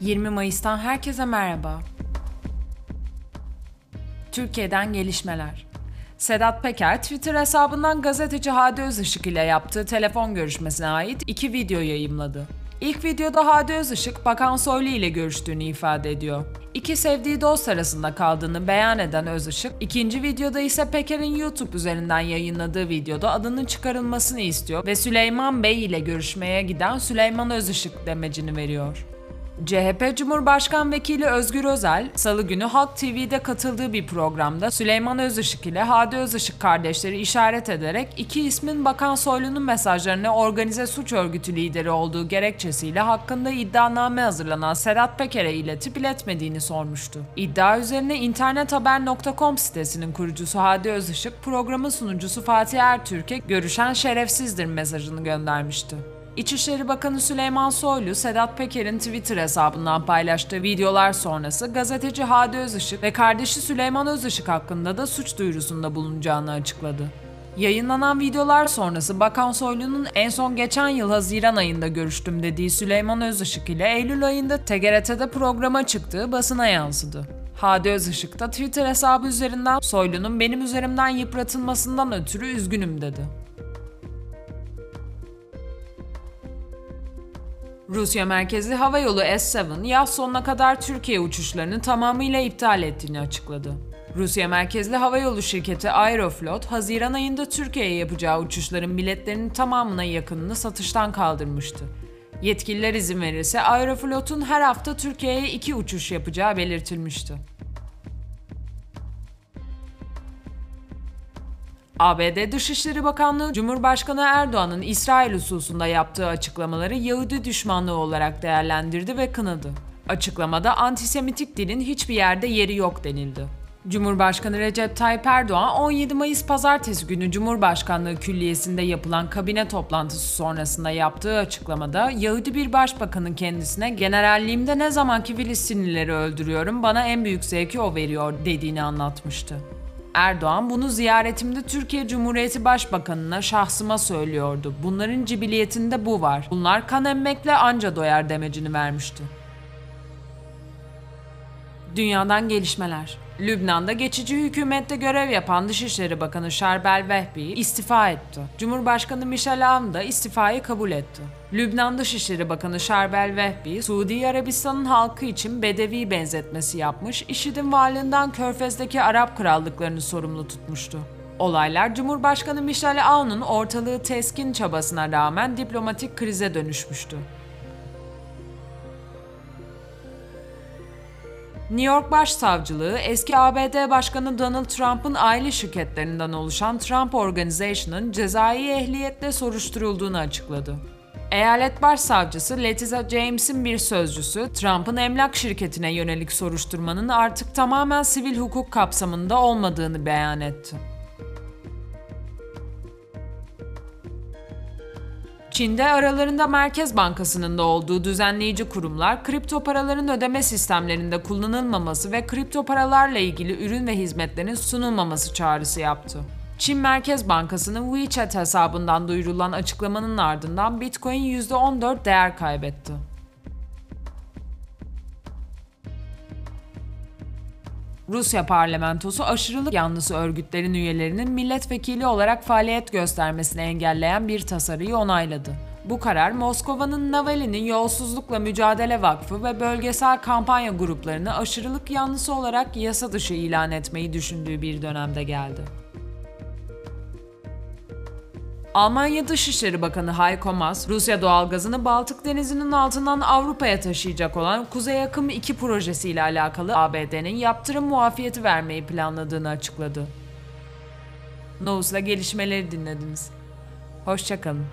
20 Mayıs'tan herkese merhaba. Türkiye'den gelişmeler. Sedat Peker, Twitter hesabından gazeteci Hadi Özışık ile yaptığı telefon görüşmesine ait iki video yayımladı. İlk videoda Hadi Özışık, Bakan Soylu ile görüştüğünü ifade ediyor. İki sevdiği dost arasında kaldığını beyan eden Özışık, ikinci videoda ise Peker'in YouTube üzerinden yayınladığı videoda adının çıkarılmasını istiyor ve Süleyman Bey ile görüşmeye giden Süleyman Özışık demecini veriyor. CHP Cumhurbaşkan Vekili Özgür Özel, Salı günü Halk TV'de katıldığı bir programda Süleyman Özışık ile Hadi Özışık kardeşleri işaret ederek iki ismin Bakan Soylu'nun mesajlarını organize suç örgütü lideri olduğu gerekçesiyle hakkında iddianame hazırlanan Sedat Peker'e iletip iletmediğini sormuştu. İddia üzerine internethaber.com sitesinin kurucusu Hadi Özışık, programın sunucusu Fatih Ertürk'e görüşen şerefsizdir mesajını göndermişti. İçişleri Bakanı Süleyman Soylu, Sedat Peker'in Twitter hesabından paylaştığı videolar sonrası gazeteci Hadi Özışık ve kardeşi Süleyman Özışık hakkında da suç duyurusunda bulunacağını açıkladı. Yayınlanan videolar sonrası Bakan Soylu'nun en son geçen yıl Haziran ayında görüştüm dediği Süleyman Özışık ile Eylül ayında TGRT'de programa çıktığı basına yansıdı. Hadi Özışık da Twitter hesabı üzerinden Soylu'nun benim üzerimden yıpratılmasından ötürü üzgünüm dedi. Rusya merkezli havayolu S-7 yaz sonuna kadar Türkiye uçuşlarını tamamıyla iptal ettiğini açıkladı. Rusya merkezli havayolu şirketi Aeroflot, Haziran ayında Türkiye'ye yapacağı uçuşların biletlerinin tamamına yakınını satıştan kaldırmıştı. Yetkililer izin verirse Aeroflot'un her hafta Türkiye'ye iki uçuş yapacağı belirtilmişti. ABD Dışişleri Bakanlığı, Cumhurbaşkanı Erdoğan'ın İsrail hususunda yaptığı açıklamaları Yahudi düşmanlığı olarak değerlendirdi ve kınadı. Açıklamada antisemitik dilin hiçbir yerde yeri yok denildi. Cumhurbaşkanı Recep Tayyip Erdoğan 17 Mayıs pazartesi günü Cumhurbaşkanlığı Külliyesi'nde yapılan kabine toplantısı sonrasında yaptığı açıklamada Yahudi bir başbakanın kendisine generalliğimde ne zamanki Filistinlileri öldürüyorum bana en büyük zevki o veriyor dediğini anlatmıştı. Erdoğan bunu ziyaretimde Türkiye Cumhuriyeti Başbakanı'na şahsıma söylüyordu. Bunların cibiliyetinde bu var. Bunlar kan emmekle anca doyar demecini vermişti. Dünyadan gelişmeler. Lübnan'da geçici hükümette görev yapan Dışişleri Bakanı Şarbel Vehbi istifa etti. Cumhurbaşkanı Michel Aoun da istifayı kabul etti. Lübnan Dışişleri Bakanı Şarbel Vehbi, Suudi Arabistan'ın halkı için bedevi benzetmesi yapmış, IŞİD'in varlığından Körfez'deki Arap krallıklarını sorumlu tutmuştu. Olaylar Cumhurbaşkanı Michel Aoun'un ortalığı teskin çabasına rağmen diplomatik krize dönüşmüştü. New York Başsavcılığı eski ABD Başkanı Donald Trump'ın aile şirketlerinden oluşan Trump Organization'ın cezai ehliyetle soruşturulduğunu açıkladı. Eyalet Başsavcısı Letitia James'in bir sözcüsü, Trump'ın emlak şirketine yönelik soruşturmanın artık tamamen sivil hukuk kapsamında olmadığını beyan etti. Çin'de aralarında Merkez Bankası'nın da olduğu düzenleyici kurumlar, kripto paraların ödeme sistemlerinde kullanılmaması ve kripto paralarla ilgili ürün ve hizmetlerin sunulmaması çağrısı yaptı. Çin Merkez Bankası'nın WeChat hesabından duyurulan açıklamanın ardından Bitcoin %14 değer kaybetti. Rusya parlamentosu aşırılık yanlısı örgütlerin üyelerinin milletvekili olarak faaliyet göstermesini engelleyen bir tasarıyı onayladı. Bu karar Moskova'nın Navalny'nin Yolsuzlukla Mücadele Vakfı ve bölgesel kampanya gruplarını aşırılık yanlısı olarak yasa dışı ilan etmeyi düşündüğü bir dönemde geldi. Almanya Dışişleri Bakanı Heiko Maas, Rusya doğalgazını Baltık Denizi'nin altından Avrupa'ya taşıyacak olan Kuzey Akım 2 projesiyle alakalı ABD'nin yaptırım muafiyeti vermeyi planladığını açıkladı. Novus'la gelişmeleri dinlediniz. Hoşçakalın.